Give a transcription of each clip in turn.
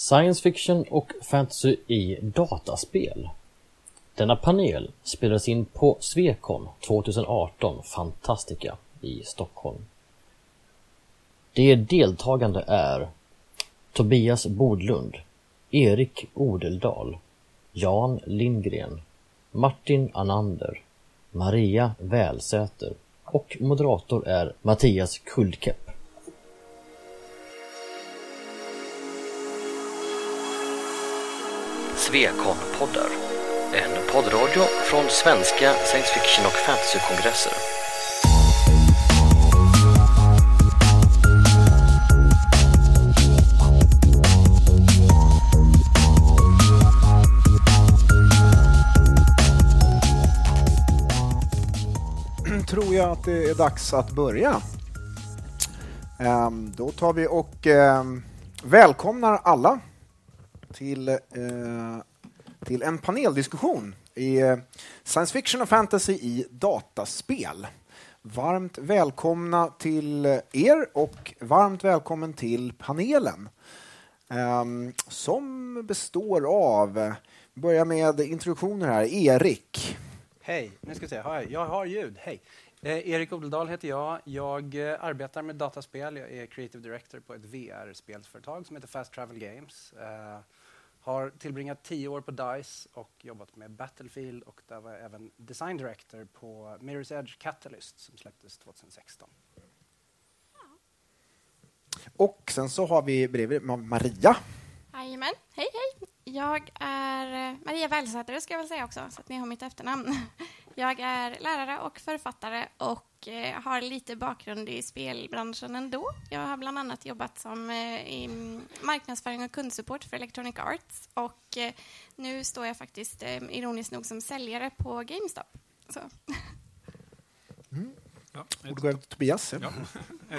Science fiction och fantasy i dataspel. Denna panel spelades in på Swecon 2018 Fantastica i Stockholm. De deltagande är Tobias Bodlund, Erik Odeldal, Jan Lindgren, Martin Anander, Maria Välsäter och moderator är Mattias Kuldkepp. Svekon-poddar. En poddradio från svenska science fiction och fantasykongresser. tror jag att det är dags att börja. Ehm, då tar vi och ehm, välkomnar alla till, eh, till en paneldiskussion i eh, science fiction och fantasy i dataspel. Varmt välkomna till er och varmt välkommen till panelen eh, som består av, vi börjar med introduktioner här, Erik. Hej, nu ska vi se. Har jag, jag har ljud. Hej. Eh, Erik Odeldal heter jag. Jag eh, arbetar med dataspel. Jag är creative director på ett VR-spelsföretag som heter Fast Travel Games. Eh, har tillbringat tio år på DICE och jobbat med Battlefield och där var jag även design director på Mirror's Edge Catalyst som släpptes 2016. Och sen så har vi bredvid Maria. Jajamän, hej hej. Jag är eh, Maria Wellsäter ska jag väl säga också, så att ni har mitt efternamn. Jag är lärare och författare och eh, har lite bakgrund i spelbranschen ändå. Jag har bland annat jobbat som eh, i marknadsföring och kundsupport för Electronic Arts och nu står jag faktiskt ironiskt nog som säljare på GameStop. Så. Mm. Ja, Ordet går till Tobias. Ja.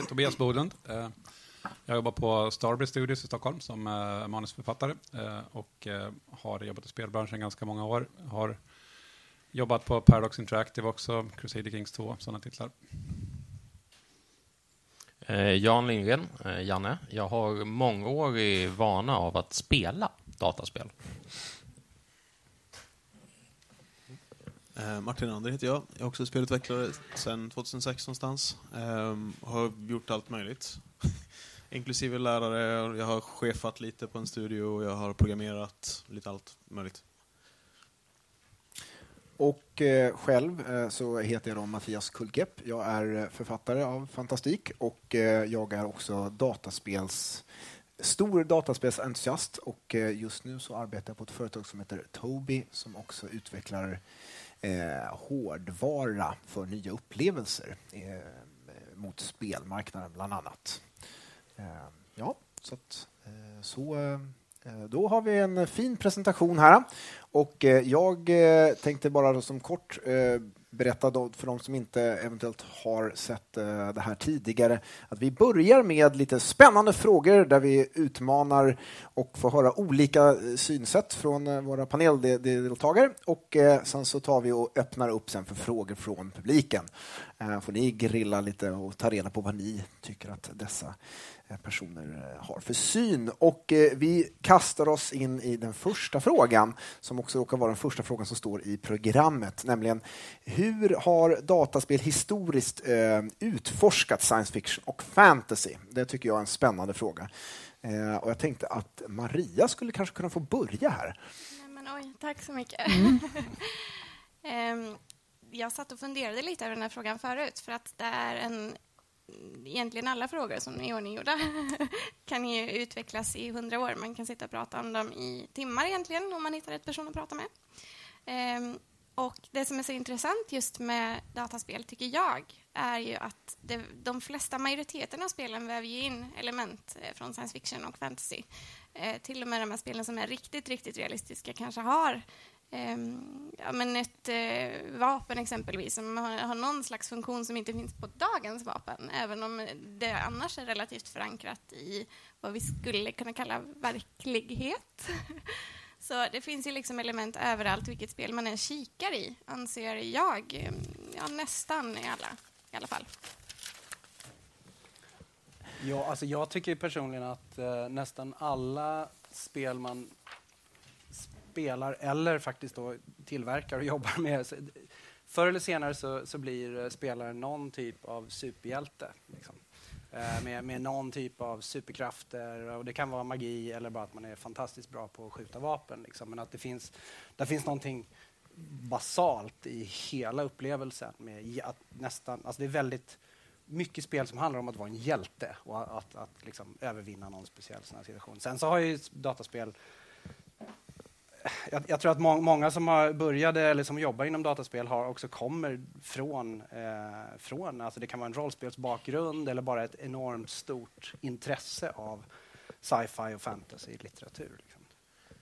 Tobias Bodlund. Jag jobbar på Starbreeze Studios i Stockholm som eh, manusförfattare eh, och eh, har jobbat i spelbranschen ganska många år. Har jobbat på Paradox Interactive också, Crusader Kings 2, sådana titlar. Jan Lindgren, Janne. Jag har mångårig vana av att spela dataspel. Martin Ander heter jag. Jag är också spelutvecklare sedan 2006 någonstans. har gjort allt möjligt inklusive lärare. Jag har chefat lite på en studio och jag har programmerat lite allt möjligt. Och eh, själv eh, så heter jag då Mattias Kullkepp. Jag är eh, författare av Fantastik och eh, jag är också dataspels stor dataspelsentusiast och eh, just nu så arbetar jag på ett företag som heter Tobii som också utvecklar eh, hårdvara för nya upplevelser eh, mot spelmarknaden bland annat. Eh, ja, så, att, eh, så Eh, då har vi en fin presentation här. Och eh, jag eh, tänkte bara som kort berätta för de som inte eventuellt har sett det här tidigare att vi börjar med lite spännande frågor där vi utmanar och får höra olika synsätt från våra paneldeltagare och sen så tar vi och öppnar upp sen för frågor från publiken. Får ni grilla lite och ta reda på vad ni tycker att dessa personer eh, har för syn. Och eh, vi kastar oss in i den första frågan som också råkar vara den första frågan som står i programmet, nämligen hur har dataspel historiskt utforskat science fiction och fantasy? Det tycker jag är en spännande fråga. Och jag tänkte att Maria skulle kanske kunna få börja här. Nej, men oj, tack så mycket. Mm. Ehm, jag satt och funderade lite över den här frågan förut för att det är en egentligen alla frågor som är ordninggjorda kan ju utvecklas i hundra år. Man kan sitta och prata om dem i timmar egentligen om man hittar rätt person att prata med. Ehm, och Det som är så intressant just med dataspel, tycker jag, är ju att det, de flesta majoriteten av spelen väver in element eh, från science fiction och fantasy. Ehm, till och med de här spelen som är riktigt, riktigt realistiska kanske har Ehm, ja, men ett eh, vapen exempelvis som har, har, någon slags funktion som inte finns på dagens vapen, även om det annars är relativt förankrat i vad vi skulle kunna kalla verklighet. Så det finns ju liksom element överallt, vilket spel man än kikar i, anser jag. Ehm, ja, nästan i alla, i alla fall. Ja, alltså jag tycker personligen att eh, nästan alla spel man spelar eller faktiskt då tillverkar och jobbar med. Så, förr eller senare så, så blir eh, spelaren någon typ av superhjälte. Liksom. Eh, med, med någon typ av superkrafter. Och det kan vara magi eller bara att man är fantastiskt bra på att skjuta vapen. Liksom. Men att det finns, där finns någonting basalt i hela upplevelsen. Med att nästan, alltså det är väldigt mycket spel som handlar om att vara en hjälte och att, att, att liksom övervinna någon speciell sån här situation. Sen så har ju dataspel jag, jag, tror att må, många som har började eller som jobbar inom dataspel har också kommer från, eh, från alltså det kan vara en rollspelsbakgrund eller bara ett enormt stort intresse av sci-fi och fantasy-litteratur. Liksom.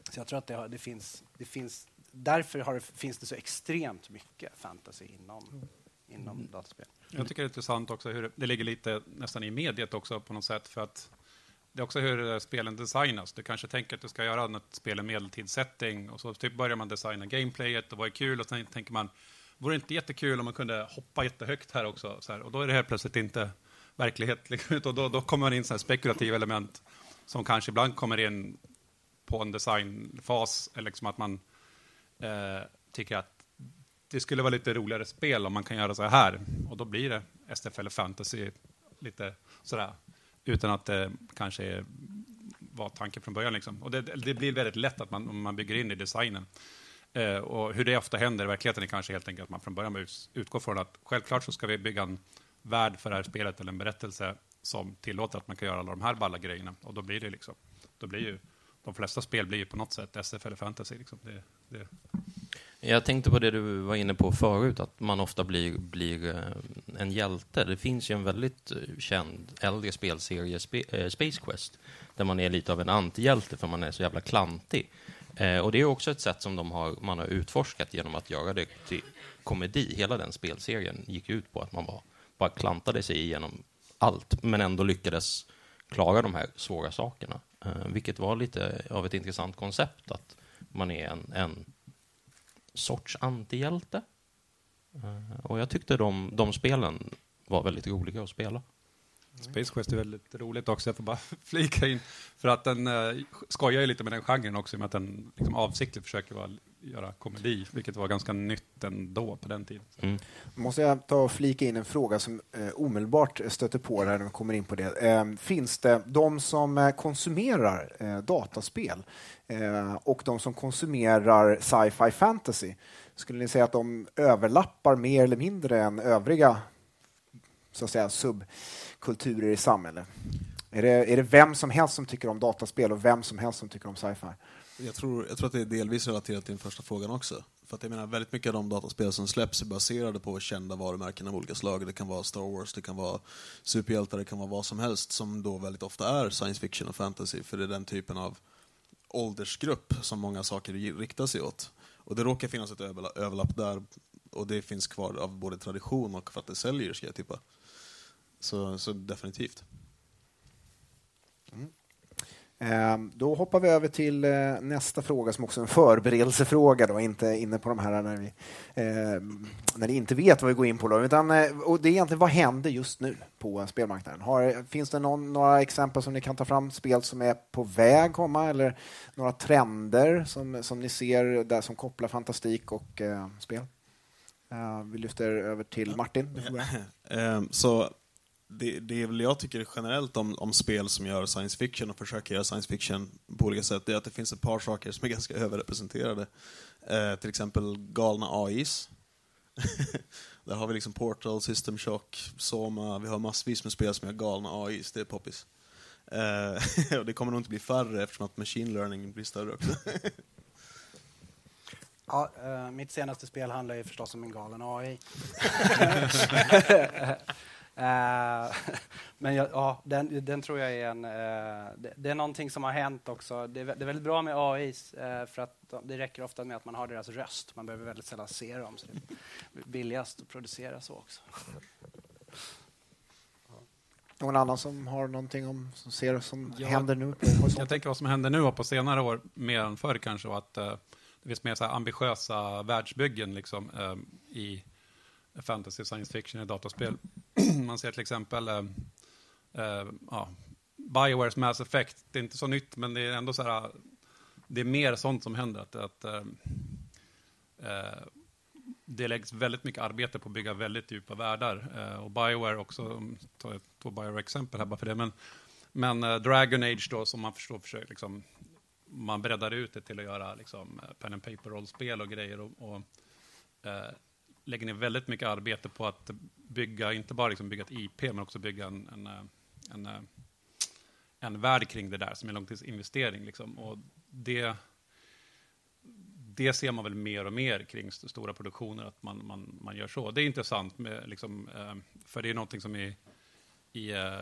Så jag tror att det, har, det, finns, det finns, därför har det, finns det så extremt mycket fantasy inom, inom mm. dataspel. Jag tycker det är intressant också hur det ligger lite nästan i mediet också på något sätt för att det är också hur spelen designas. Du kanske tänker att du ska göra något spel i medeltidssetting och så typ börjar man designa gameplayet och vad är kul och sen tänker man, vore det inte jättekul om man kunde hoppa jättehögt här också? Så här, och då är det helt plötsligt inte verklighet. Liksom, och då, då kommer man in så här spekulativa element som kanske ibland kommer in på en designfas, eller liksom att man eh, tycker att det skulle vara lite roligare spel om man kan göra så här. Och då blir det SFL fantasy lite sådär utan att det kanske var tanken från början. Liksom. Och det, det, blir väldigt lätt att man, man bygger in i designen. Eh, och hur det ofta händer i verkligheten är kanske helt enkelt att man från början utgår från att självklart så ska vi bygga en värld för det här spelet eller en berättelse som tillåter att man kan göra alla de här balla grejerna. Och då blir det liksom, då blir ju, de flesta spel blir ju på något sätt SF eller fantasy. Liksom. Det, det, jag tänkte på det du var inne på förut, att man ofta blir, blir eh, en hjälte. Det finns ju en väldigt eh, känd äldre spelserie, eh, Space Quest, där man är lite av en antihjälte för man är så jävla klantig. Och det är också ett sätt som de har, man har utforskat genom att göra det till komedi. Hela den spelserien gick ut på att man bara, bara klantade sig igenom allt, men ändå lyckades klara de här svåra sakerna. Vilket var lite av ett intressant koncept, att man är en, en sorts antihjälte. Eh, och jag tyckte de, de spelen var väldigt roliga att spela. Space Quest är väldigt roligt också, jag får bara flika in. För att den eh, skojar ju lite med den genren också, med att den liksom avsiktligt försöker vara, göra komedi, vilket var ganska nytt ändå på den tiden. Mm. Måste jag ta och flika in en fråga som eh, omedelbart stöter på när vi kommer in på det. Eh, finns det de som eh, konsumerar eh, dataspel eh, och de som konsumerar sci-fi fantasy, skulle ni säga att de överlappar mer eller mindre än övriga så att säga, subkulturer i samhället? Är det, är det vem som helst som tycker om dataspel och vem som helst som tycker om sci-fi? Jag tror, jag tror att det är delvis relaterat till den första frågan också. För att jag menar, väldigt mycket av de dataspel som släpps är baserade på kända varumärken av olika slag. Det kan vara Star Wars, det kan vara superhjältar, det kan vara vad som helst som då väldigt ofta är science fiction och fantasy. För det är den typen av åldersgrupp som många saker riktar sig åt. Och det råkar finnas ett överlapp där och det finns kvar av både tradition och för att det säljer, ska jag tippa. Så, så definitivt. Ehm, då hoppar vi över till eh, nästa fråga som också är en förberedelsefråga, då, inte inne på de här när vi, eh, när ni inte vet vad vi går in på. Då, utan, eh, och det är egentligen vad händer just nu på spelmarknaden? Har, finns det någon, några exempel som ni kan ta fram, spel som är på väg komma eller några trender som, som ni ser där som kopplar fantastik och eh, spel? Uh, vi lyfter över till Martin. um, så det, det är väl jag tycker generellt om, om spel som gör science fiction och försöker göra science fiction på olika sätt, det är att det finns ett par saker som är ganska överrepresenterade. Eh, till exempel galna AIs. Där har vi liksom Portal, System Shock, Soma, vi har massvis med spel som gör galna AIs, det är poppis. Eh, och det kommer nog inte bli färre eftersom att machine learning blir större också. Ja, uh, mitt senaste spel handlar ju förstås om en galen AI. Uh, men jag, ja, den, den, tror jag är en... Uh, det, det, är någonting som har hänt också. Det är, det är väldigt bra med AI eh, för att de, det räcker ofta med att man har deras röst. Man behöver väldigt sällan se dem. Så det är billigast att producera så också. Någon annan som har någonting om, som ser som ja, händer nu? jag tänker vad som händer nu och på senare år, mer än förr kanske, och att det finns mer så ambitiösa världsbyggen liksom, i fantasy, science fiction i dataspel. Man ser till exempel äh, äh, ja, Biowares Mass Effect, det är inte så nytt, men det är ändå så här, det är mer sånt som händer. Att, att eh, eh det läggs väldigt mycket arbete på att bygga väldigt djupa världar. Och Bioware också, jag tar två Bioware-exempel här bara för det, men, men Dragon Age då, som man förstår, försöker liksom, man breddar ut det till att göra liksom, pen and paper-rollspel och grejer. Och, och eh, lägger ner väldigt mycket arbete på att bygga, inte bara liksom bygga ett IP, men också bygga en, en, en, eh, en, värld kring det där som är en långtidsinvestering. Liksom. Och det, det ser man väl mer och mer kring stora produktioner, att man, man, man gör så. Det är intressant, med, liksom, eh, för det är någonting som är i eh,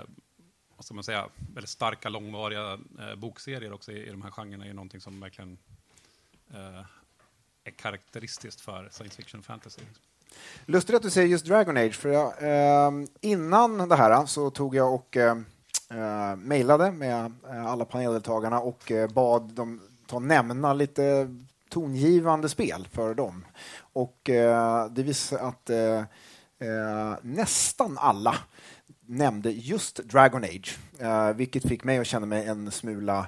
vad ska man säga, väldigt starka, långvariga bokserier också i, i de här genrerna är någonting som verkligen är karaktäristiskt för science fiction och fantasy. Liksom. Lustigt att du säger just Dragon Age, för jag, eh, innan det här så tog jag och eh, eh mejlade med eh, alla paneldeltagarna och eh, bad dem ta nämna lite tongivande spel för dem. Och eh, det visade att eh, eh nästan alla nämnde just Dragon Age, vilket fick mig att känna mig en smula Eh,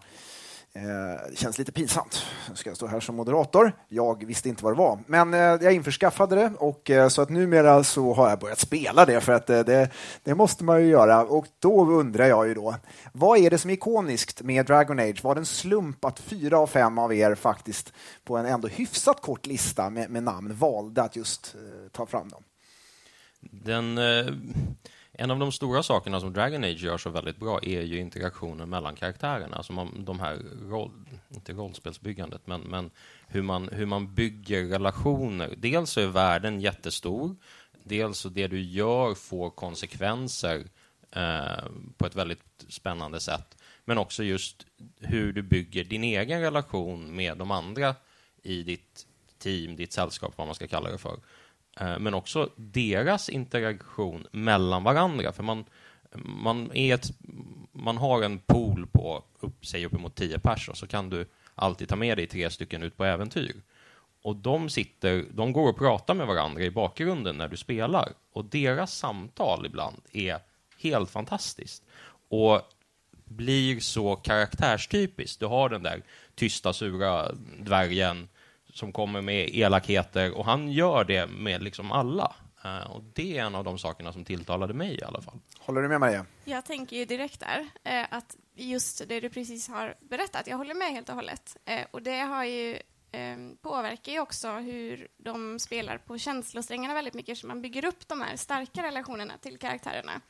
det känns lite pinsamt. Nu ska jag stå här som moderator. Jag visste inte vad det var, men eh, jag införskaffade det och eh, så att numera så har jag börjat spela det för att eh, det, det, måste man ju göra. Och då undrar jag ju då, vad är det som är ikoniskt med Dragon Age? Var det en slump att fyra av fem av er faktiskt på en ändå hyfsat kort lista med, med namn valde att just eh, ta fram dem? Den... Eh en av de stora sakerna som Dragon Age gör så väldigt bra är ju interaktionen mellan karaktärerna. Alltså man, de här, roll, inte rollspelsbyggandet, men, men hur, man, hur man bygger relationer. Dels så är världen jättestor, dels så det du gör får konsekvenser eh, på ett väldigt spännande sätt. Men också just hur du bygger din egen relation med de andra i ditt team, ditt sällskap, vad man ska kalla det för. Eh, men också deras interaktion mellan varandra. För man, man, är ett, man har en pool på upp, säg uppemot tio personer så kan du alltid ta med dig tre stycken ut på äventyr. Och de sitter, de går och pratar med varandra i bakgrunden när du spelar. Och deras samtal ibland är helt fantastiskt. Och blir så karaktärstypiskt. Du har den där tysta, sura dvärgen som kommer med elakheter och han gör det med liksom alla. Uh, och det är en av de sakerna som tilltalade mig i alla fall. Håller du med Maria? Jag tänker ju direkt där eh, att just det du precis har berättat, jag håller med helt och hållet. Eh, och det har ju eh, påverkar ju också hur de spelar på känslosträngarna väldigt mycket, så man bygger upp de här starka relationerna till karaktärerna.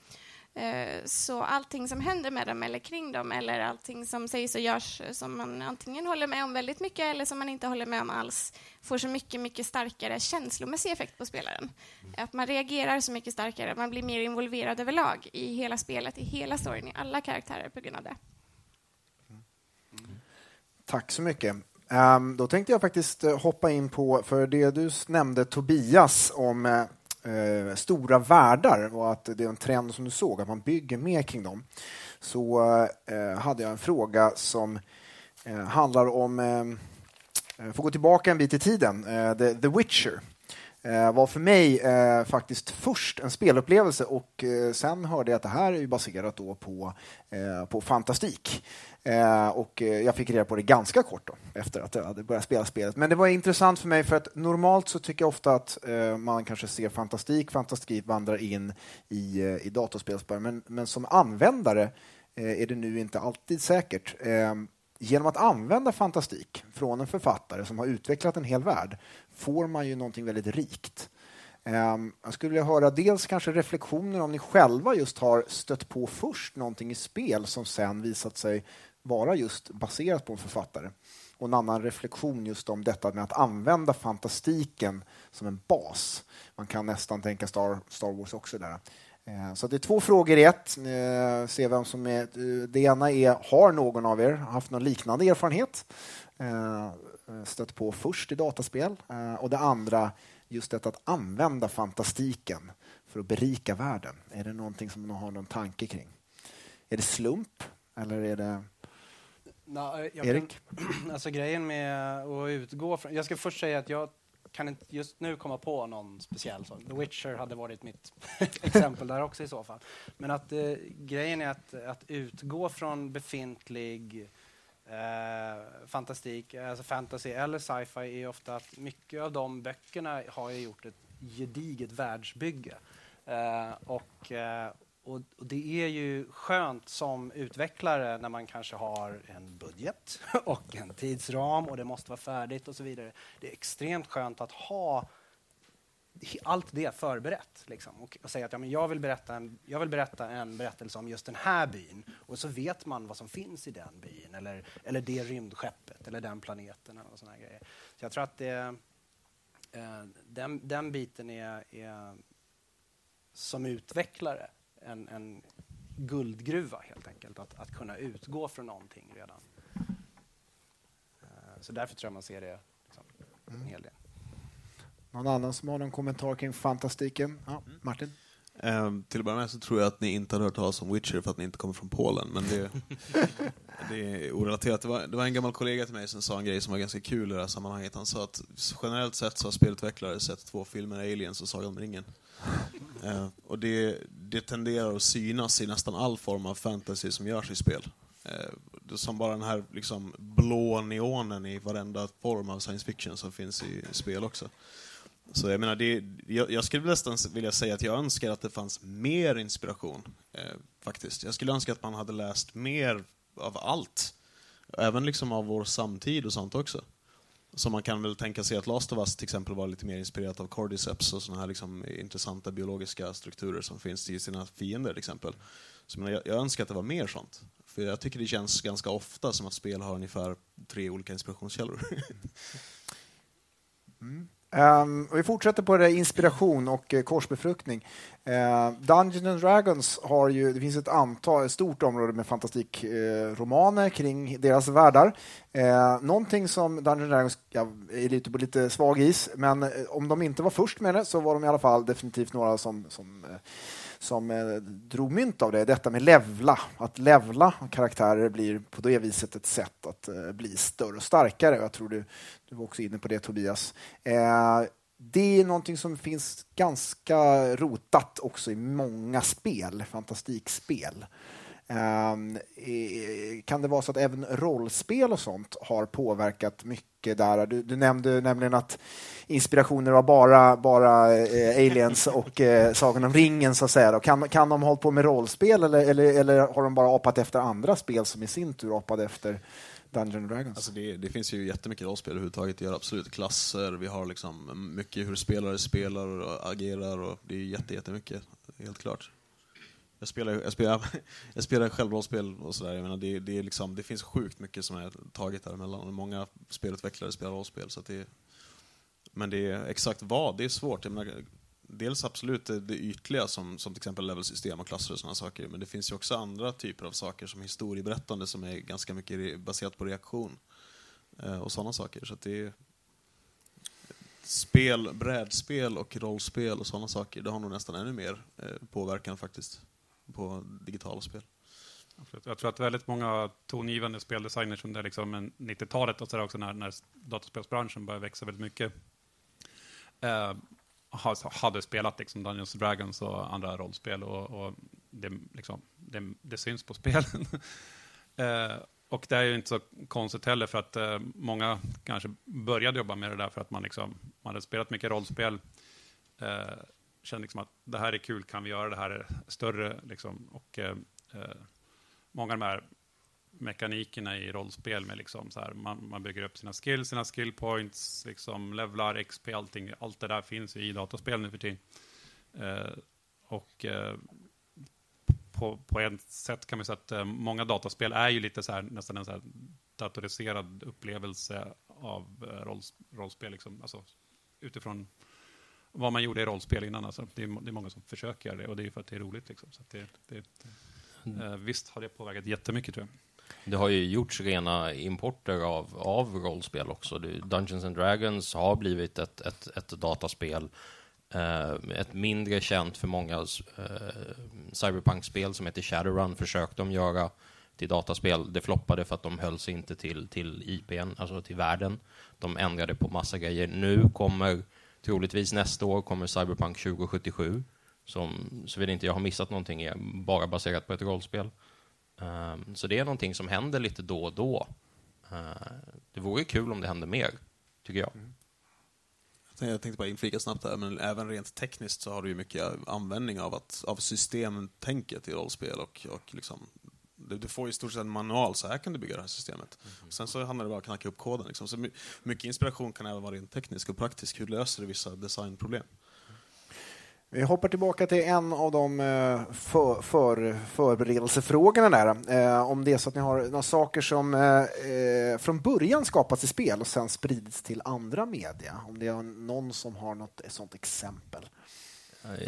Eh, så allting som händer med dem eller kring dem eller allting som sägs och görs som man antingen håller med om väldigt mycket eller som man inte håller med om alls får så mycket, mycket starkare känslomässig effekt på spelaren. Att man reagerar så mycket starkare, man blir mer involverad överlag i hela spelet, i hela storyn, i alla karaktärer på grund av det. Tack så mycket. Um, då tänkte jag faktiskt eh, hoppa in på, för det du nämnde Tobias om uh, eh, stora världar och att det är en trend som du såg, att man bygger mer kring dem, så eh, hade jag en fråga som eh, handlar om, eh, eh får gå tillbaka en bit i tiden, eh, The, The Witcher. eh, Eh, var för mig eh, faktiskt först en spelupplevelse och eh, sen hörde jag att det här är baserat då på, eh, på fantastik. Eh, och eh, jag fick reda på det ganska kort då, efter att jag hade börjat spela spelet. Men det var intressant för mig för att normalt så tycker jag ofta att eh, man kanske ser fantastik, fantastik vandrar in i, eh, i datorspelsbörjan. Men, men som användare eh, är det nu inte alltid säkert. Genom att använda fantastik från en författare som har utvecklat en hel värld får man ju någonting väldigt rikt. Ehm, jag skulle vilja höra dels kanske reflektioner om ni själva just har stött på först någonting i spel som sen visat sig vara just baserat på en författare. Och en annan reflektion just om detta med att använda fantastiken som en bas. Man kan nästan tänka Star, Star Wars också där. Ehm, så det är två frågor i ett. Ehm, se vem som är, eh, det ena är, har någon av er haft någon liknande erfarenhet? Stött på först i dataspel. Och det andra, just detta att använda fantastiken för att berika världen. Är det någonting som man har någon tanke kring? Är det slump? Eller är det No, Erik? Kan, alltså grejen med att utgå från... Jag ska först säga att jag kan inte just nu komma på någon speciell sak. The Witcher hade varit mitt exempel där också i så fall. Men att eh, grejen är att, att utgå från befintlig eh, fantastik, alltså fantasy eller sci-fi är ofta att mycket av de böckerna har ju gjort ett gediget världsbygge. Eh, och, eh, och, och, det är ju skönt som utvecklare när man kanske har en budget och en tidsram och det måste vara färdigt och så vidare. Det är extremt skönt att ha allt det förberett. Liksom, och, och, säga att ja, men jag, vill berätta en, jag vill berätta en berättelse om just den här byn och så vet man vad som finns i den byn eller, eller det rymdskeppet eller den planeten. Eller såna grejer. Så jag tror att det, eh, den, den biten är, är som utvecklare en, en guldgruva helt enkelt. Att, att kunna utgå från någonting redan. Eh, så därför tror jag man ser det liksom, en hel del. Någon annan som har någon kommentar kring fantastiken? Ja, Martin? Ehm, till att börja med så tror jag att ni inte har hört talas om Witcher för att ni inte kommer från Polen, men det, det är orelaterat. Det var, det var en gammal kollega till mig som sa en grej som var ganska kul i det här sammanhanget. Han sa att generellt sett så har spelutvecklare sett två filmer, Aliens och Sagan om ringen. Ehm, och det, det tenderar att synas i nästan all form av fantasy som görs i spel. Det är som bara den här liksom, blå neonen i varenda form av science fiction som finns i spel också. Så jag menar, det, jag, jag skulle nästan vilja säga att jag önskar att det fanns mer inspiration, eh, faktiskt. Jag skulle önska att man hade läst mer av allt. Även liksom av vår samtid och sånt också. Så man kan väl tänka sig att Last of Us till exempel var lite mer inspirerat av Cordyceps och såna här liksom intressanta biologiska strukturer som finns i sina fiender till exempel. Så jag, jag, jag önskar att det var mer sånt. För jag tycker det känns ganska ofta som att spel har ungefär tre olika inspirationskällor. Mm. Um, vi fortsätter på det inspiration och eh, korsbefruktning. Uh, Dungeons and Dragons har ju, det finns ett antal, ett stort område med fantastikromaner eh, uh, kring deras världar. Uh, någonting som Dungeons and Dragons ja, är lite på lite svag is, men eh, om de inte var först med det så var de i alla fall definitivt några som, som eh, som eh, drog mynt av det, detta med levla. Att levla karaktärer blir på det viset ett sätt att eh, bli större och starkare. Jag tror du, du var också inne på det Tobias. Eh, det är någonting som finns ganska rotat också i många spel, fantastikspel. Um, kan det vara så att även rollspel och sånt har påverkat mycket där? Du, du nämnde nämligen att inspirationer var bara, bara eh, aliens och eh, Sagan om ringen, så att säga. Kan, kan de ha hållit på med rollspel eller, eller, eller har de bara apat efter andra spel som i sin tur apade efter Dungeons Dragons? Alltså det, det, finns ju jättemycket rollspel överhuvudtaget. Det gör absolut klasser, vi har liksom mycket hur spelare spelar och agerar och det är jätte, jättemycket, helt klart. Jag spelar, jag spelar, jag spelar själv rollspel och sådär. Jag menar, det, det, är liksom, det finns sjukt mycket som är taget däremellan. Många spelutvecklare spelar rollspel. Så det, men det är exakt vad, det är svårt. Jag menar, dels absolut det, det ytliga som, som till exempel levelsystem och klasser och sådana saker. Men det finns ju också andra typer av saker som historieberättande som är ganska mycket baserat på reaktion. Eh, och sådana saker. Så det är, spel, brädspel och rollspel och sådana saker, det har nog nästan ännu mer eh, påverkan faktiskt på digitala spel. Jag tror att väldigt många tongivande speldesigners under liksom 90-talet och sådär också när, när dataspelsbranschen började växa väldigt mycket eh, hade spelat liksom Dungeons Dragons och andra rollspel och, och det, liksom, det, det, syns på spelen. eh, och det är ju inte så konstigt heller för att eh, många kanske började jobba med det där för att man, liksom, man hade spelat mycket rollspel eh, kände liksom att det här är kul, kan vi göra det här större? Liksom. Och eh, eh, många av de här mekanikerna i rollspel med liksom så här, man, man bygger upp sina skills, sina skill points, liksom levlar, XP, allting. Allt det där finns i dataspel nu för tiden. Eh, och eh, på, på ett sätt kan man säga att eh, många dataspel är ju lite så här, nästan en så här datoriserad upplevelse av eh, rolls, rollspel, liksom. alltså, utifrån vad man gjorde i rollspel innan. Alltså, det, är, det är många som försöker göra det och det är för att det är roligt. Liksom. Så det, det, det, eh, visst har det påverkat jättemycket tror jag. Det har ju gjorts rena importer av, av rollspel också. Dungeons and Dragons har blivit ett, ett, ett dataspel. Eh, ett mindre känt för många eh, cyberpunk-spel som heter Shadowrun försökte de göra till dataspel. Det floppade för att de höll sig inte till, till IPn, alltså till världen. De ändrade på massa grejer. Nu kommer, troligtvis nästa år, kommer Cyberpunk 2077, som, såvida inte jag har missat någonting, är bara baserat på ett rollspel. Um, så det är någonting som händer lite då och då. Uh, det vore kul om det hände mer, tycker jag. Mm. Jag tänkte bara inflika snabbt här, men även rent tekniskt så har du ju mycket användning av, att, av systemtänket i rollspel och, och liksom du, du får i stort sett en manual, så här kan du bygga det här systemet. Mm. Sen så handlar det bara om att knacka upp koden. Liksom. Så mycket inspiration kan även vara rent teknisk och praktisk. Hur löser du vissa designproblem? Vi hoppar tillbaka till en av de eh, för, för, förberedelsefrågorna där. Eh, om det är så att ni har några saker som eh, från början skapats i spel och sen spridits till andra media. Om det är någon som har något sånt exempel.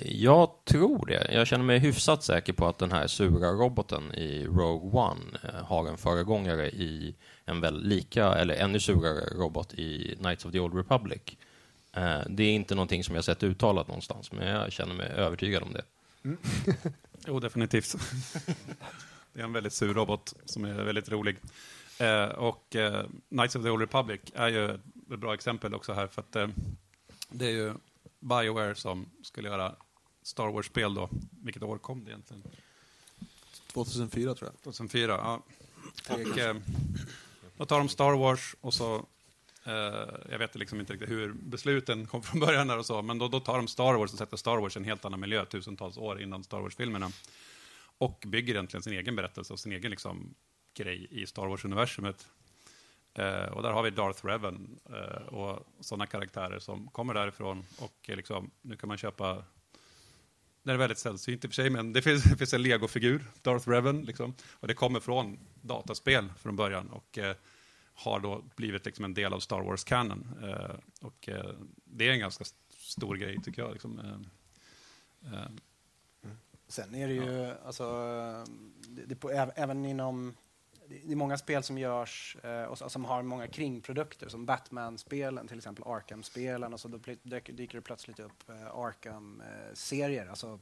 Jag tror det. Jag känner mig hyfsat säker på att den här sura roboten i Rogue One har en föregångare i en väl lika, eller ännu surare robot i Knights of the Old Republic. Eh, det är inte någonting som jag sett uttalat någonstans, men jag känner mig övertygad om det. Mm. jo, definitivt. det är en väldigt sur robot som är väldigt rolig. Eh, och eh, Knights of the Old Republic är ju ett bra exempel också här, för att eh, det är ju Bioware som skulle göra Star Wars-spel då. Vilket år kom det egentligen? 2004 tror jag. 2004, ja. Och, eh, då tar de Star Wars och så Uh, jag vet liksom inte riktigt hur besluten kom från början och så, men då, då tar de Star Wars och sätter Star Wars i en helt annan miljö tusentals år innan Star Wars-filmerna. Och bygger egentligen sin egen berättelse och sin egen liksom, grej i Star Wars-universumet. Uh, och där har vi Darth Revan uh, och sådana karaktärer som kommer därifrån och liksom, nu kan man köpa det är väldigt sällsynt i och för sig, men det finns, det finns en legofigur, Darth Revan, liksom, och det kommer från dataspel från början. Och, har då blivit liksom en del av Star Wars-canon. Eh, och eh, det är en ganska stor grej, tycker jag. Liksom, eh, mm. Sen är det ju, ja. alltså, det, det även inom det är många spel som görs eh, och som har många kringprodukter som Batman-spelen, till exempel Arkham-spelen och så då dyker det plötsligt upp eh, Arkham-serier. Alltså,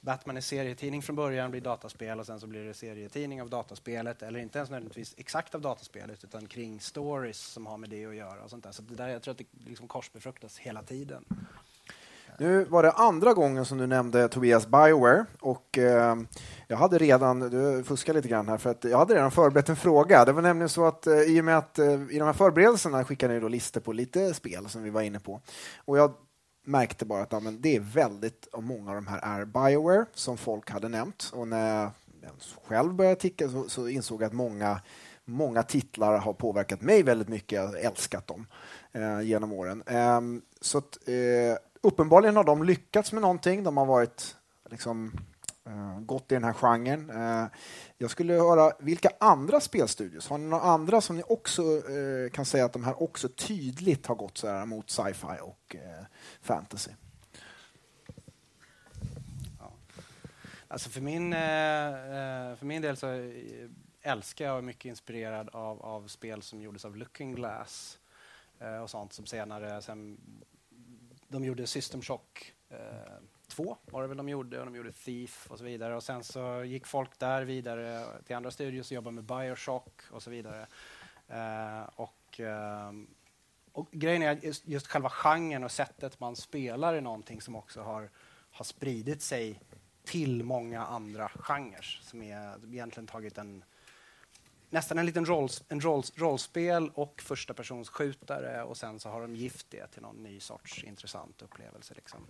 Batman är serietidning från början, blir dataspel och sen så blir det serietidning av dataspelet eller inte ens nödvändigtvis exakt av dataspelet utan kring stories som har med det att göra. och sånt där. Så det där, Jag tror att det liksom korsbefruktas hela tiden. Nu var det andra gången som du nämnde Tobias Bioware och eh, jag hade redan, du fuskar lite grann här, för att jag hade redan förberett en fråga. Det var nämligen så att eh, i och med att eh, i de här förberedelserna skickade ni då listor på lite spel som vi var inne på. Och jag märkte bara att ja, men det är väldigt, många av de här är Bioware som folk hade nämnt. Och när jag själv började ticka så, så insåg jag att många, många titlar har påverkat mig väldigt mycket. Jag har älskat dem eh, genom åren. Eh, så att, eh, uppenbarligen har de lyckats med någonting. De har varit liksom, uh, gått i den här genren. Uh, jag skulle höra, vilka andra spelstudios, har ni några andra som ni också uh, kan säga att de här också tydligt har gått så här mot sci-fi och fantasy? Ja. Alltså för min, för min del så älskar jag och är mycket inspirerad av, av spel som gjordes av Looking Glass och sånt som senare sen de gjorde System Shock 2, eh, var det väl de gjorde och de gjorde Thief och så vidare och sen så gick folk där vidare till andra studios och jobbade med Bioshock och så vidare. Eh, och, eh, och grejen är just, just själva genren och sättet man spelar är någonting som också har, har spridit sig till många andra genrer som är egentligen tagit en nästan en liten roll, en roll, rollspel och första persons skjutare och sen så har de gift det till någon ny sorts intressant upplevelse. Liksom.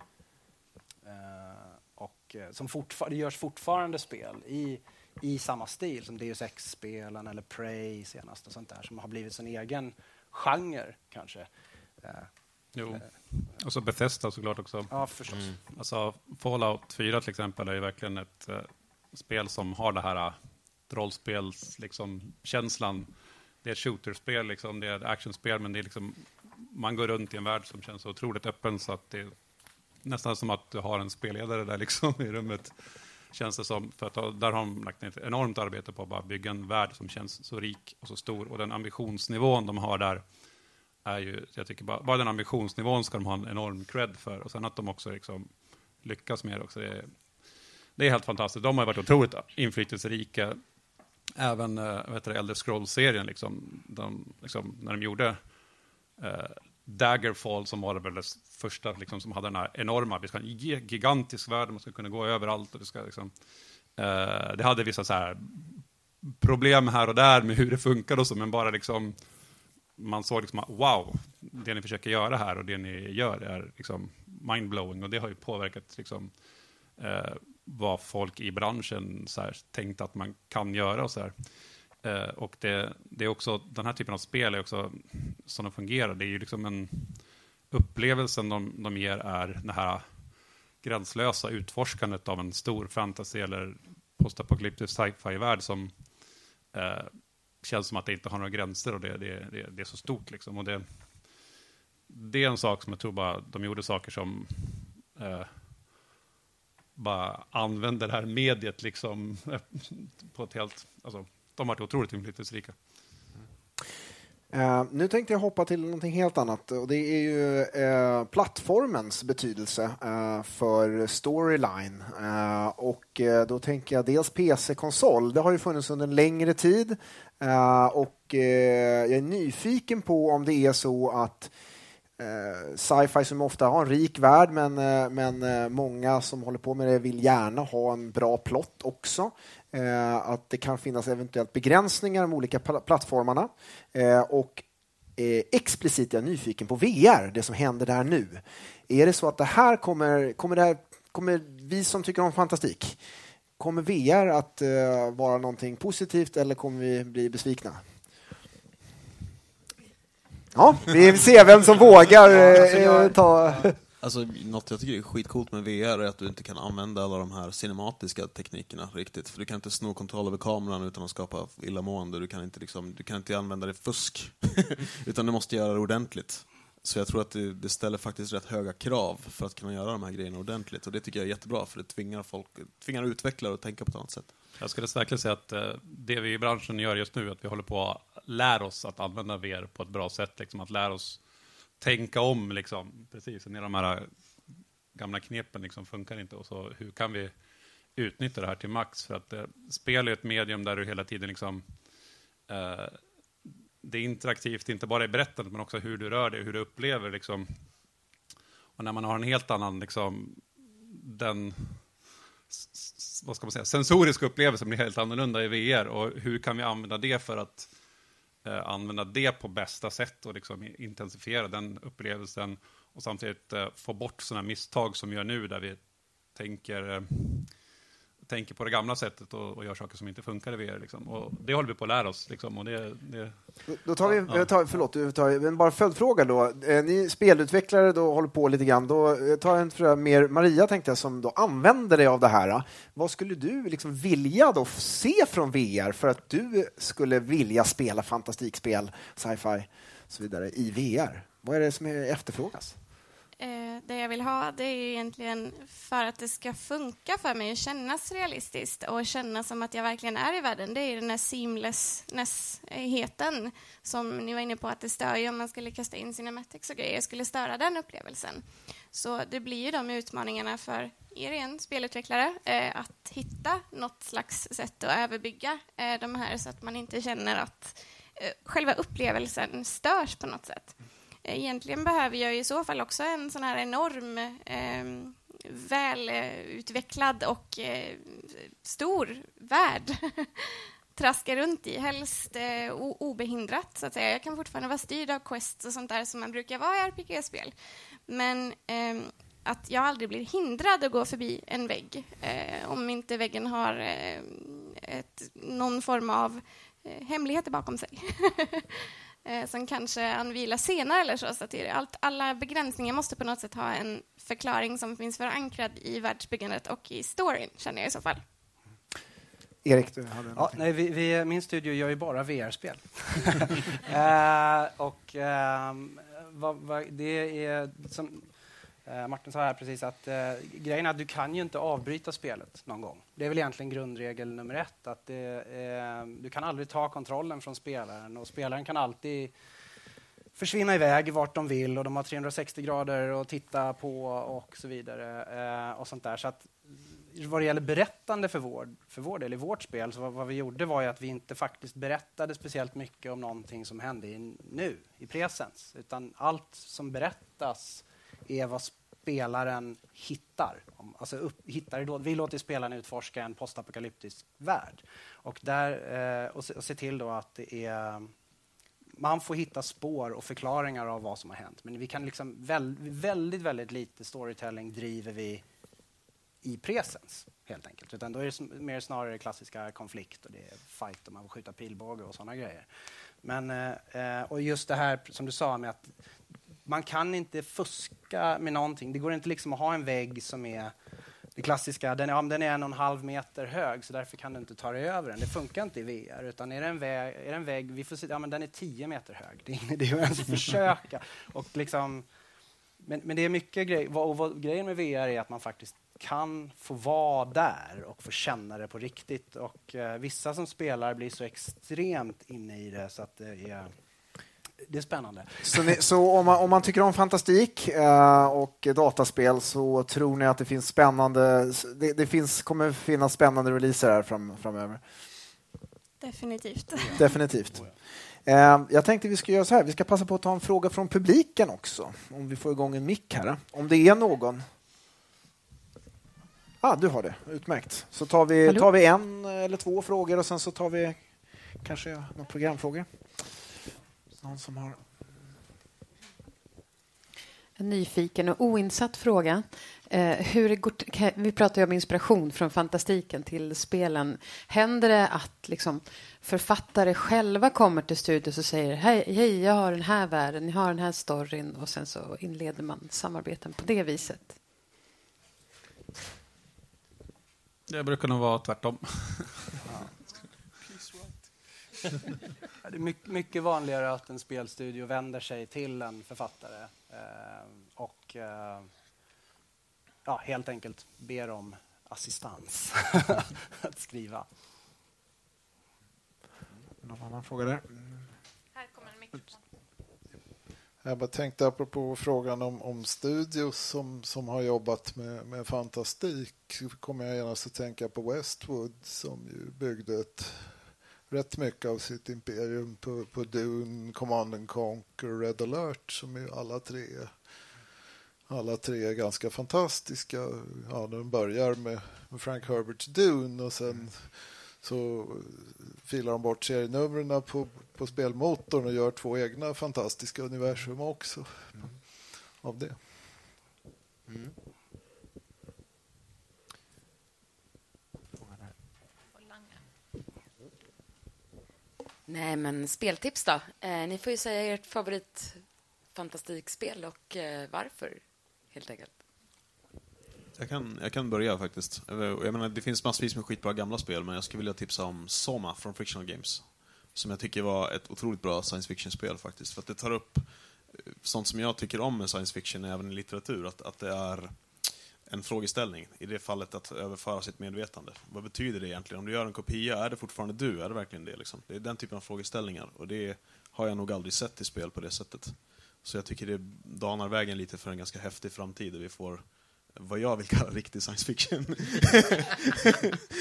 Uh, och uh, som fortfar det görs fortfarande spel i, i samma stil som Deus Ex-spelen eller Prey senast och sånt där som har blivit sin egen genre kanske. Uh, jo. Och så Bethesda såklart också. Ja, förstås. Mm. Alltså Fallout 4 till exempel är ju verkligen ett spel som har det här rollspelskänslan. Liksom, känslan. det är ett shooterspel, liksom, det är ett actionspel, men det är liksom, man går runt i en värld som känns så otroligt öppen så att det är nästan som att du har en spelledare där liksom, i rummet. Känns det som, för att där har de lagt ner ett enormt arbete på att bara bygga en värld som känns så rik och så stor. Och den ambitionsnivån de har där är ju, jag tycker bara, bara den ambitionsnivån ska de ha en enorm cred för. Och sen att de också liksom lyckas med det också. Det är, det är helt fantastiskt. De har varit otroligt inflytelserika även äh, vad heter det, Elder Scrolls-serien, liksom, de, liksom, när de gjorde äh, Daggerfall som var det väl det första liksom, som hade den här enorma, vi ska ha en gigantisk värld, man ska kunna gå överallt och det ska liksom, äh, det hade vissa så här problem här och där med hur det funkar och så, men bara liksom man såg liksom att wow, det ni försöker göra här och det ni gör är liksom mindblowing och det har ju påverkat liksom, eh, vad folk i branschen så här, tänkt att man kan göra och så här. Eh, och det, det är också, den här typen av spel är också, som de fungerar, det är ju liksom en upplevelsen de, de ger är det här gränslösa utforskandet av en stor fantasy eller postapokalyptisk sci-fi-värld som eh, känns som att det inte har några gränser och det, det, det, det är så stort. Liksom. Och det, det är en sak som jag tror bara de gjorde saker som eh, bara använder det här mediet liksom eh, på ett helt... Alltså, de har varit otroligt inflytelserika. Uh, nu tänkte jag hoppa till någonting helt annat och det är ju uh, plattformens betydelse uh, för storyline. Och då tänker jag dels PC-konsol. Det har ju funnits under en längre tid och jag är nyfiken på om det är så att eh, sci-fi som ofta har en rik värld men, eh, men eh, många som håller på med det vill gärna ha en bra plott också. Eh, att det kan finnas eventuellt begränsningar de olika pl plattformarna. Eh, och eh, explicit är jag nyfiken på VR, det som händer där nu. Är det så att det här kommer, kommer, det här, kommer vi som tycker om fantastik, kommer VR att vara någonting positivt eller kommer vi bli besvikna? Ja, vi ser vem som vågar alltså jag- eh, ta... Alltså, något jag tycker är skitcoolt med VR är att du inte kan använda alla de här cinematiska teknikerna riktigt. För du kan inte sno kontroll över kameran utan att skapa illamående. Du kan inte, liksom, du kan inte använda det fusk. utan du måste göra det ordentligt. Så jag tror att det, det ställer faktiskt rätt höga krav för att kunna göra de här grejerna ordentligt. Och det tycker jag är jättebra, för det tvingar, folk, tvingar utvecklare att tänka på ett annat sätt. Jag skulle verkligen säga att eh, det vi i branschen gör just nu är att vi håller på att lära oss att använda VR på ett bra sätt. Liksom, att lära oss tänka om, liksom. precis. När de här eh, gamla knepen liksom funkar inte. Och så, hur kan vi utnyttja det här till max? För att eh, spel är ett medium där du hela tiden liksom, eh, det är interaktivt, inte bara i berättandet, men också hur du rör dig, hur du upplever. Liksom. Och när man har en helt annan, liksom, den vad ska man säga, sensoriska upplevelse blir helt annorlunda i VR. Och hur kan vi använda det för att eh, använda det på bästa sätt och liksom intensifiera den upplevelsen och samtidigt eh, få bort sådana misstag som vi gör nu där vi tänker, eh, tänker på det gamla sättet och, och gör saker som inte funkar i VR. Liksom. Och det håller vi på att lära oss. Liksom, och det, det, Då tar vi, Ja. jag tar, förlåt, tar, men bara följdfråga då. Eh, Ni spelutvecklare då håller på lite grann. Då eh, tar jag en fråga mer Maria tänkte jag som då använder dig av det här. Vad skulle du liksom vilja då se från VR för att du skulle vilja spela fantastikspel, sci-fi och så vidare i VR? Vad är det som efterfrågas? Eh, det jag vill ha det är ju egentligen för att det ska funka för mig och kännas realistiskt och kännas som att jag verkligen är i världen. Det är den här seamlessheten som ni var inne på att det stör ju om man skulle kasta in cinematics och grejer, skulle störa den upplevelsen. Så det blir ju de utmaningarna för er igen, spelutvecklare, eh, att hitta något slags sätt att överbygga eh, de här så att man inte känner att eh, själva upplevelsen störs på något sätt. Egentligen behöver jag i så fall också en sån här enorm, eh, välutvecklad och eh, stor värld traska runt i, helst eh, obehindrat. Så att säga. Jag kan fortfarande vara styrd av quests och sånt där som man brukar vara i RPG-spel. Men eh, att jag aldrig blir hindrad att gå förbi en vägg eh, om inte väggen har eh, ett, någon form av eh, hemligheter bakom sig. eh, som kanske anvilar senare eller så. så att det är allt, alla begränsningar måste på något sätt ha en förklaring som finns förankrad i världsbyggandet och i storyn, känner jag i så fall. Erik, du hade. Ja, nej, vi, vi, min studio gör ju bara VR-spel. eh, och ehm, vad, vad, det är som eh, Eh, Martin sa här precis att eh, grejen är att du kan ju inte avbryta spelet någon gång. Det är väl egentligen grundregel nummer ett. Att det, eh, du kan aldrig ta kontrollen från spelaren och spelaren kan alltid försvinna iväg vart de vill och de har 360 grader att titta på och så vidare. Eh, och sånt där. Så att vad det gäller berättande för vår, för vår del i vårt spel, så vad, vad, vi gjorde var ju att vi inte faktiskt berättade speciellt mycket om någonting som hände i, nu, i presens. Utan allt som berättas är vad spelaren hittar. Alltså upp, hittar då, vi låter spelaren utforska en postapokalyptisk värld. Och, där, eh, och, se, och se till då att det är man får hitta spår och förklaringar av vad som har hänt. Men vi kan liksom väl, väldigt, väldigt lite storytelling driver vi i presens, helt enkelt. Utan då är det mer snarare klassiska konflikt och det är fight och man får skjuta pilbåge och sådana grejer. Men, eh, eh, och just det här som du sa med att man kan inte fuska med någonting. Det går inte liksom att ha en vägg som är det klassiska, den är, den är en och en halv meter hög så därför kan du inte ta dig över den. Det funkar inte i VR. Utan är det en väg, är det en vägg vi får se, ja, men den är tio meter hög. Det är ingen idé att ens försöka. Och liksom, men, men det är mycket grejer. Och vad, grejen med VR är att man faktiskt kan få vara där och få känna det på riktigt. Och eh, vissa som spelar blir så extremt inne i det så att det är det är spännande. Så, ni, så om, man, om, man, tycker om fantastik eh, och dataspel så tror ni att det finns spännande, det, det finns, kommer finnas spännande releaser här fram, framöver? Definitivt. Definitivt. Eh, jag tänkte vi ska göra så här, vi ska passa på att ta en fråga från publiken också, om vi får igång en mick här. Om det är någon. Ah, du har det, utmärkt. Så tar vi, tar vi en eller två frågor och sen så tar vi kanske några programfrågor. Någon som har... En nyfiken och oinsatt fråga. Eh, hur det går vi pratar ju om inspiration från fantastiken till spelen. Händer det att liksom, författare själva kommer till studios och säger hej, hej, jag har den här världen, jag har den här storyn och sen så inleder man samarbeten på det viset? Det brukar nog vara tvärtom. det är mycket vanligare att en spelstudio vänder sig till en författare eh, och eh, ja, helt enkelt ber om assistans att skriva. Någon annan fråga där? Här kommer en mikrofon. Jag bara tänkte apropå frågan om, om studios som, som har jobbat med, med fantastik kommer jag genast att tänka på Westwood som ju byggde ett rätt mycket av sitt imperium på, på Dune, Command and Conquer och Red alert som är alla tre alla tre är ganska fantastiska. Ja, de börjar med, med Frank Herberts Dune och sen så filar de bort serienumren på, på spelmotorn och gör två egna fantastiska universum också mm. av det. Mm. Nej, men speltips då? Eh, ni får ju säga ert favoritfantastikspel och eh, varför, helt enkelt. Jag kan, jag kan börja faktiskt. Jag menar, det finns massvis med skitbra gamla spel, men jag skulle vilja tipsa om Soma från Frictional Games. Som jag tycker var ett otroligt bra science fiction-spel faktiskt. För att det tar upp eh, sånt som jag tycker om med science fiction, även i litteratur. Att, att det är en frågeställning. I det fallet att överföra sitt medvetande. Vad betyder det egentligen? Om du gör en kopia, är det fortfarande du? Är det verkligen det? Liksom? Det är den typen av frågeställningar. Och det har jag nog aldrig sett i spel på det sättet. Så jag tycker det danar vägen lite för en ganska häftig framtid där vi får vad jag vill kalla riktig science fiction.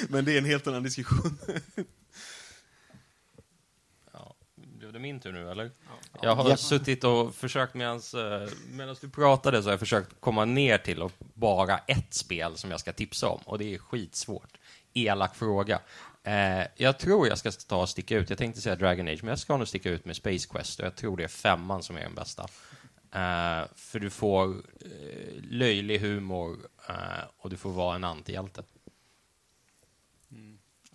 Men det är en helt annan diskussion det min tur nu, eller? Ja. Jag har ja. suttit och försökt medan eh, du pratade så har jag försökt komma ner till och bara ett spel som jag ska tipsa om och det är skitsvårt. Elak fråga. Eh, jag tror jag ska ta och sticka ut. Jag tänkte säga Dragon Age, men jag ska nog sticka ut med Space Quest och jag tror det är femman som är den bästa. Eh, för du får eh, löjlig humor och du får vara en antihjälte.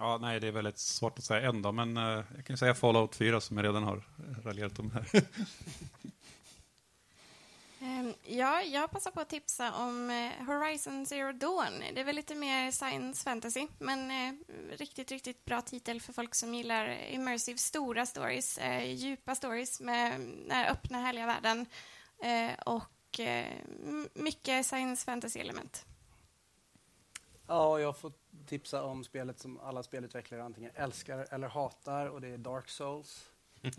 Ja, nej, det är väldigt svårt att säga än då, men uh, jag kan säga Fallout 4 som jag redan har raljerat om här. um, ja, jag passar på att tipsa om uh, Horizon Zero Dawn. Det är väl lite mer science fantasy, men uh, riktigt, riktigt bra titel för folk som gillar immersive, stora stories, djupa stories med öppna, härliga världen och mycket science fantasy-element. Ja, jag får tipsa om spelet som alla spelutvecklare antingen älskar eller hatar och det är Dark Souls. um,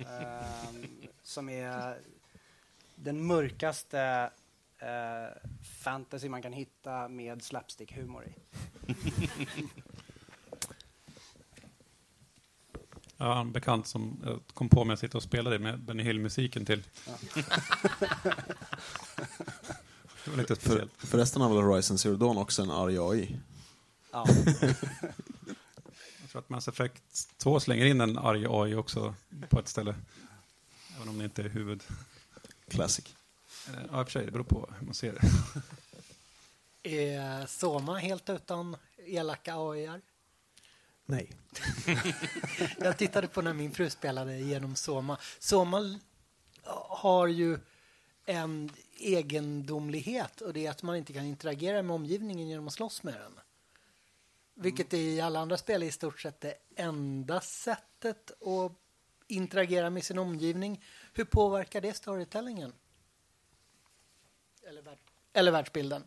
som är den mörkaste uh, fantasy man kan hitta med slapstick-humor i. Har en bekant som jag kom på med att sitta och spela det med Benny Hill-musiken till. det var lite För, speciellt. förresten har väl Horizon Zero Dawn också en arg AI? Ja. Jag tror att Mass Effect 2 slänger in en arg AI också på ett ställe. Även om det inte är huvud. Classic. Eh, Ja, i och för sig, det beror på hur man ser det. Är Soma helt utan elaka AI-ar? Nej. Jag tittade på när min fru spelade genom Soma. Soma har ju en egendomlighet och det är att man inte kan interagera med omgivningen genom att slåss med den. Vilket i alla andra spel är i stort sett det enda sättet att interagera med sin omgivning. Hur påverkar det storytellingen? Eller, värld, eller världsbilden?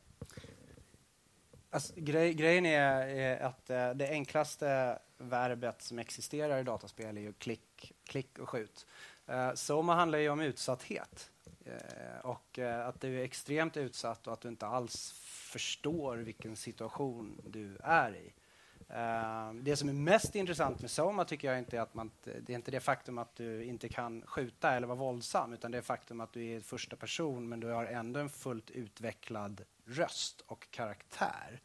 Alltså, grej, grejen är, är att eh, det enklaste verbet som existerar i dataspel är ju klick, klick och skjut. Eh, Soma handlar ju om utsatthet. Eh, och eh, att du är extremt utsatt och att du inte alls förstår vilken situation du är i. Ehm, det som är mest intressant med Soma tycker jag inte är att man, det är inte det faktum att du inte kan skjuta eller vara våldsam utan det är faktum att du är första person men du har ändå en fullt utvecklad röst och karaktär.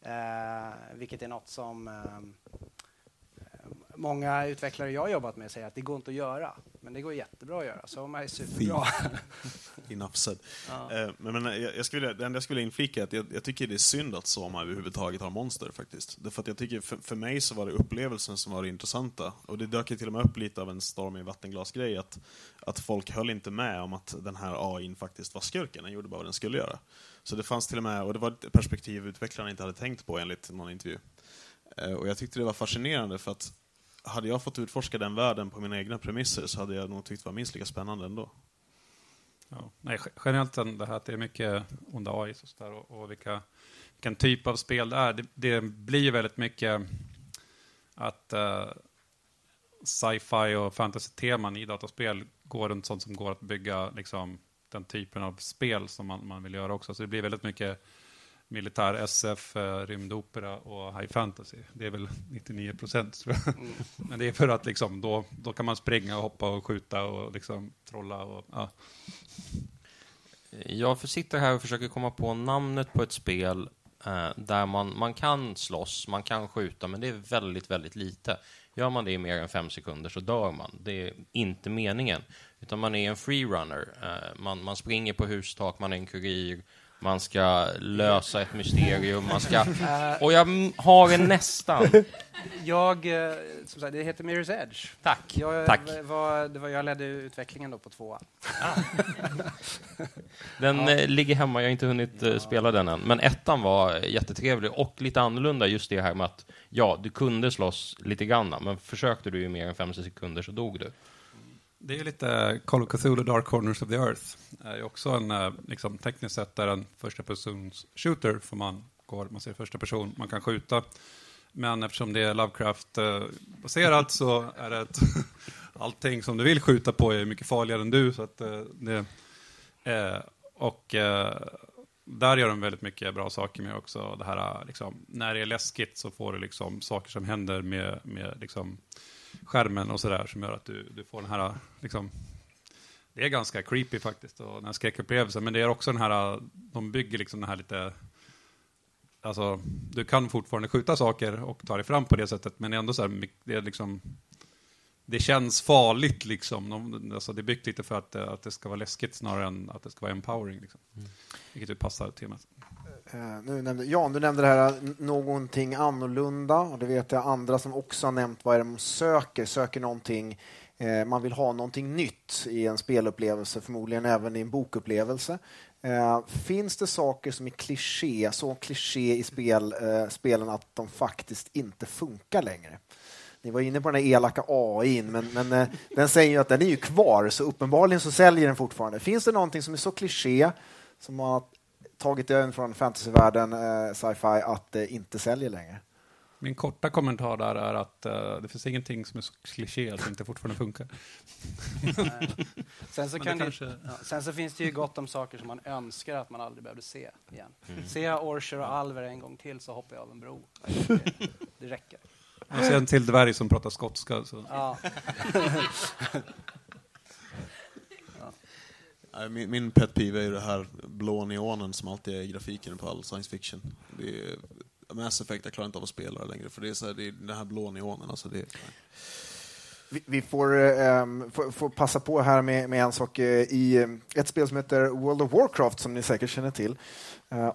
Eh, vilket är något som eh, många utvecklare jag har jobbat med säger att det går inte att göra. Men det går jättebra att göra. Soma är superbra. Enough said. Ja. Eh, Men, men jag, jag skulle, det enda jag skulle inflika är att jag, jag tycker det är synd att Soma överhuvudtaget har monster faktiskt. Därför att jag tycker, för, för mig så var det upplevelsen som var det intressanta. Och det dök ju till och med upp lite av en storm i vattenglas-grej att, att folk höll inte med om att den här AIn faktiskt var skurken. Den gjorde bara vad den skulle göra. Så det fanns till och med, och det var ett perspektiv utvecklarna inte hade tänkt på enligt någon intervju. Eh, Och jag tyckte det var fascinerande för att hade jag fått utforska den världen på mina egna premisser så hade jag nog tyckt det var minst lika spännande ändå. Ja. Nej, generellt det här att det är mycket onda AI och, så där, och, och vilka, vilken typ av spel det är. Det, det blir ju väldigt mycket att uh, sci-fi och fantasy-teman i dataspel går runt sånt som går att bygga liksom, den typen av spel som man, man vill göra också. Så det blir väldigt mycket militär SF, eh, rymdopera och high fantasy. Det är väl 99 procent tror jag. Mm. Men det är för att liksom, då, då kan man springa och hoppa och skjuta och liksom trolla och ja. Jag sitter här och försöker komma på namnet på ett spel eh, där man, man kan slåss, man kan skjuta, men det är väldigt, väldigt lite. Gör man det i mer än fem sekunder så dör man. Det är inte meningen. Utan man är en freerunner. Eh, man, man springer på hustak, man är en kurir, man ska lösa ett mysterium, man ska... Och jag har en nästan. Jag, eh, som sagt, det heter Mirror's Edge. Tack. Jag, Tack. Var, det var, jag ledde utvecklingen då på tvåan. Den eh, ligger hemma, jag har inte hunnit eh, spela den än. Men ettan var jättetrevlig och lite annorlunda just det här med att ja, du kunde slåss lite grann, men försökte du i mer än fem sekunder så dog du. Det är lite Call of Cthulhu Dark Corners of the Earth. Det är ju också en, eh, liksom, tekniskt sett är en första persons shooter, för man går, man ser första person, man kan skjuta. Men eftersom det är Lovecraft-baserat så är det ett, allting som du vill skjuta på är mycket farligare än du. Så att, eh, det, eh, och där gör de väldigt mycket bra saker med också. Det här, liksom, när det är läskigt så får du liksom saker som händer med, med liksom, skärmen och sådär som gör att du, du får den här, liksom, det är ganska creepy faktiskt, och den här skräckupplevelsen, men det är också den här, de bygger liksom den här lite, alltså, du kan fortfarande skjuta saker och ta dig fram på det sättet, men det är ändå så här, det är liksom, det känns farligt liksom. De, alltså, det är byggt lite för att, att det ska vara läskigt snarare än att det ska vara empowering. Liksom. Mm. Vilket ju passar temat. Uh, nu nämnde, Jan, du nämnde det här eh, någonting annorlunda och det vet jag andra som också har nämnt vad är det de söker, söker någonting uh, man vill ha någonting nytt i en spelupplevelse, förmodligen även i en bokupplevelse. Uh, finns det saker som är kliché, så kliché i spel, spelen att de faktiskt inte funkar längre? Ni var inne på den här elaka AI, men, men den säger ju att den är ju kvar, så uppenbarligen så säljer den fortfarande. Finns det någonting som är så kliché som har tagit över från fantasyvärlden, eh, sci-fi, att det inte säljer längre? Min korta kommentar där är att uh, det finns ingenting som är så kliché att det inte fortfarande funkar. sen, så det det, kanske- ja, sen så finns det ju gott om saker som man önskar att man aldrig behövde se igen. Mm. Ser jag Orcher och Alver en gång till så hoppar jag av en bro. Det, det räcker. Jag ser en till dvärg som pratar skotska. Så. Ja. Äh, min, min pet peeve är ju det här blå neonen som alltid är i grafiken på all science fiction. Det är, Mass Effect, jag klarar inte av att spela det längre för det är, så här, det är den här blå neonen. Alltså det, Vi, vi får, um, får, får passa på här med, med en sak eh, i eh, ett spel som heter World of Warcraft som ni säkert känner till.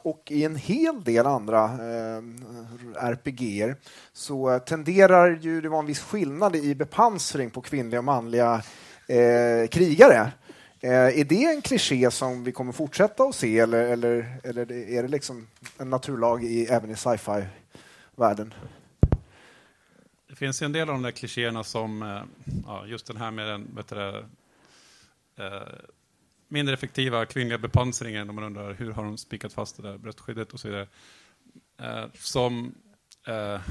Och i en hel del andra uh, RPG så tenderar ju det vara en viss skillnad i bepansring på kvinnliga och manliga krigare. Eh, är det en kliché som vi kommer fortsätta att se eller, eller, eller är det liksom en naturlag i, även i sci-fi-världen? Det finns en del av de där klichéerna som, eh, ja, just den här med den vet du, eh, mindre effektiva kvinnliga bepansringen, när man undrar hur har de spikat fast det där bröstskyddet och så vidare. Eh, som eh,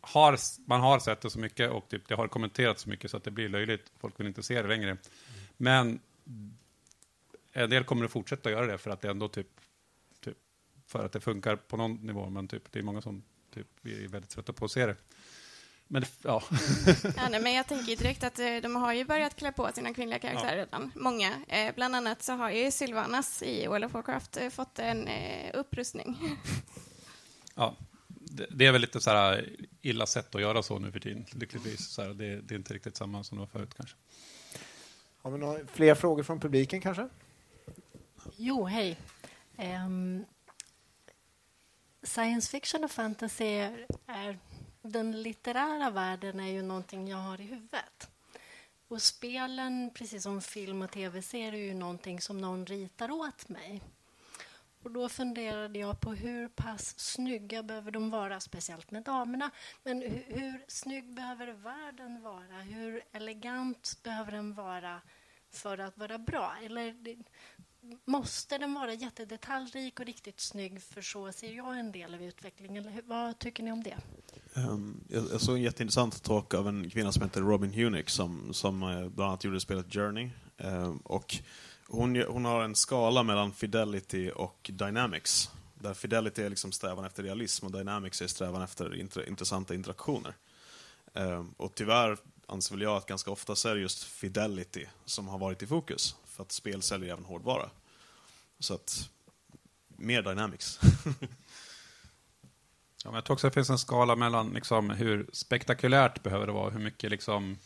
har, man har sett det så mycket och typ, det har kommenterats så mycket så att det blir löjligt. Folk vill inte se det längre. Men en del kommer att fortsätta göra det för att det ändå typ, typ för att det funkar på någon nivå, men typ, det är många som typ, är väldigt trötta på att se det. Men det, ja. Ja, nej, men jag tänker direkt att eh, de har ju börjat klä på sina kvinnliga karaktärer redan. Många. Eh, bland annat så har ju Sylvanas i World of Warcraft eh, fått en eh, upprustning. ja. Det, det är väl lite så här illa sätt att göra så nu för tiden, lyckligtvis. Så här, det, det är inte riktigt samma som det var förut kanske. Har vi några fler frågor från publiken kanske? Jo, hej. Um, science fiction och fantasy är, är... Den litterära världen är ju någonting jag har i huvudet. Och spelen, precis som film och tv-serier, är ju någonting som någon ritar åt mig. Och då funderade jag på hur pass snygga behöver de vara, speciellt med damerna. Men hur, hur snygg behöver världen vara? Hur elegant behöver den vara för att vara bra? Eller måste den vara jättedetaljrik och riktigt snygg? För så ser jag en del av utvecklingen. Eller vad tycker ni om det? Ehm, jag, jag såg en jätteintressant talk av en kvinna som heter Robin Hunick som, som eh, bland annat gjorde spelet Journey. Ehm, och hon, hon har en skala mellan fidelity och dynamics. Där fidelity är liksom strävan efter realism och dynamics är strävan efter inter, intressanta interaktioner. Ehm, och tyvärr anser väl jag att ganska ofta så är det just fidelity som har varit i fokus. För att spel säljer även hårdvara. Så att, mer dynamics. Ja, men jag tror också att det finns en skala mellan liksom, hur spektakulärt behöver det vara, hur mycket liksom,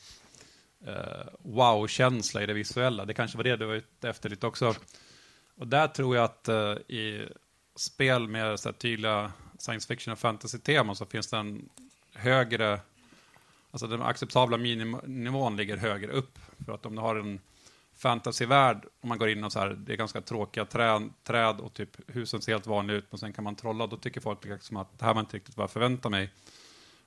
Eh, wow-känsla i det visuella. Det kanske var det du var ute efter lite också. Och där tror jag att eh, i spel med så här, tydliga science fiction och fantasy-teman så finns det en högre, alltså den acceptabla miniminivån ligger högre upp. För att om du har en fantasyvärld, om man går in och så här, det är ganska tråkiga träd, träd och typ husen ser helt vanliga ut, men sen kan man trolla, då tycker folk liksom att det här var inte riktigt vad jag förväntade mig.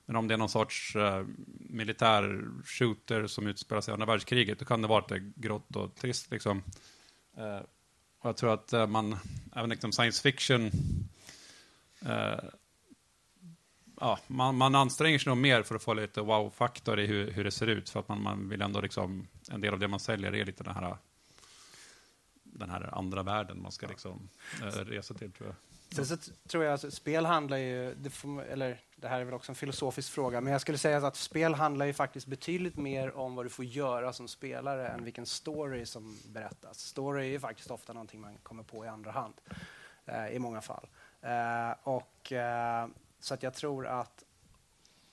Men om det är någon sorts uh, militär shooter som utspelar sig i andra världskriget, då kan det vara lite grått och trist liksom. Uh, och jag tror att uh, man, även liksom science fiction, ja, man, man anstränger sig nog mer för att få lite wow-faktor i hur, hur det ser ut, för att man, man vill ändå liksom, en del av det man säljer är lite den här den här andra världen man ska liksom eh, resa till, tror jag. Sen så tror jag att spel handlar ju, det, får, eller det här är väl också en filosofisk fråga, men jag skulle säga att spel handlar ju faktiskt betydligt mer om vad du får göra som spelare än vilken story som berättas. Story är ju faktiskt ofta någonting man kommer på i andra hand, eh, i många fall. Eh, och, eh, så att jag tror att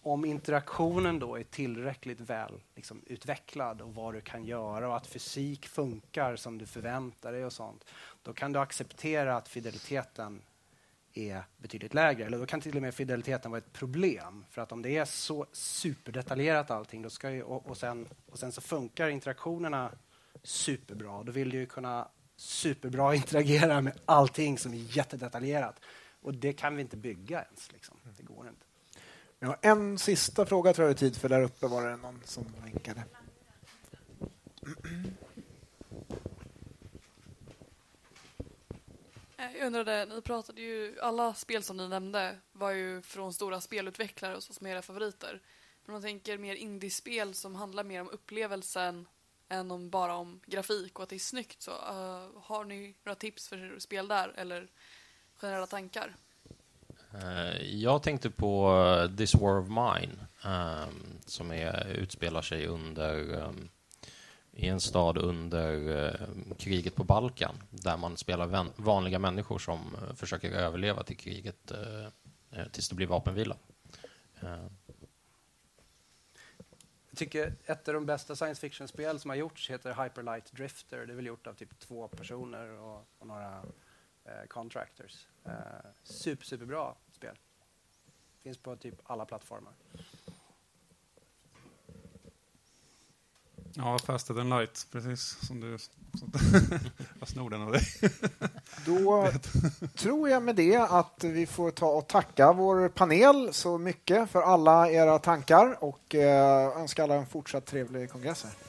om interaktionen då är tillräckligt väl liksom, utvecklad och vad du kan göra och att fysik funkar som du förväntar dig och sånt, då kan du acceptera att fideliteten är betydligt lägre. Eller då kan till och med fideliteten vara ett problem. För att om det är så superdetaljerat allting då ska ju, och, och, sen, och sen så funkar interaktionerna superbra, då vill du ju kunna superbra interagera med allting som är jättedetaljerat. Och det kan vi inte bygga ens. Liksom. Det går inte. Vi har en sista fråga tror jag är tid för. Där uppe var det någon som vinkade. Mm Eh, Eh, jag undrade, ni pratade ju, alla spel som ni nämnde var ju från stora spelutvecklare och så som är era favoriter. Men om man tänker mer indiespel som handlar mer om upplevelsen än om bara om grafik och att det är snyggt så uh, har ni några tips för spel där eller generella tankar? Uh, jag tänkte på This War of Mine um, som är, utspelar sig under um, i en stad under eh, kriget på Balkan där man spelar vanliga människor som eh, försöker överleva till kriget eh, eh, tills det blir vapenvila. Jag tycker ett av de bästa science fiction-spel som har gjorts heter Hyperlight Drifter. Det är väl gjort av typ två personer och, och några eh, contractors. Eh, super, superbra spel. Finns på typ alla plattformar. Ja, Faster than light, precis som du... jag snor den av dig. Då tror jag med det att vi får ta och tacka vår panel så mycket för alla era tankar och eh, önska alla en fortsatt trevlig kongress. Här.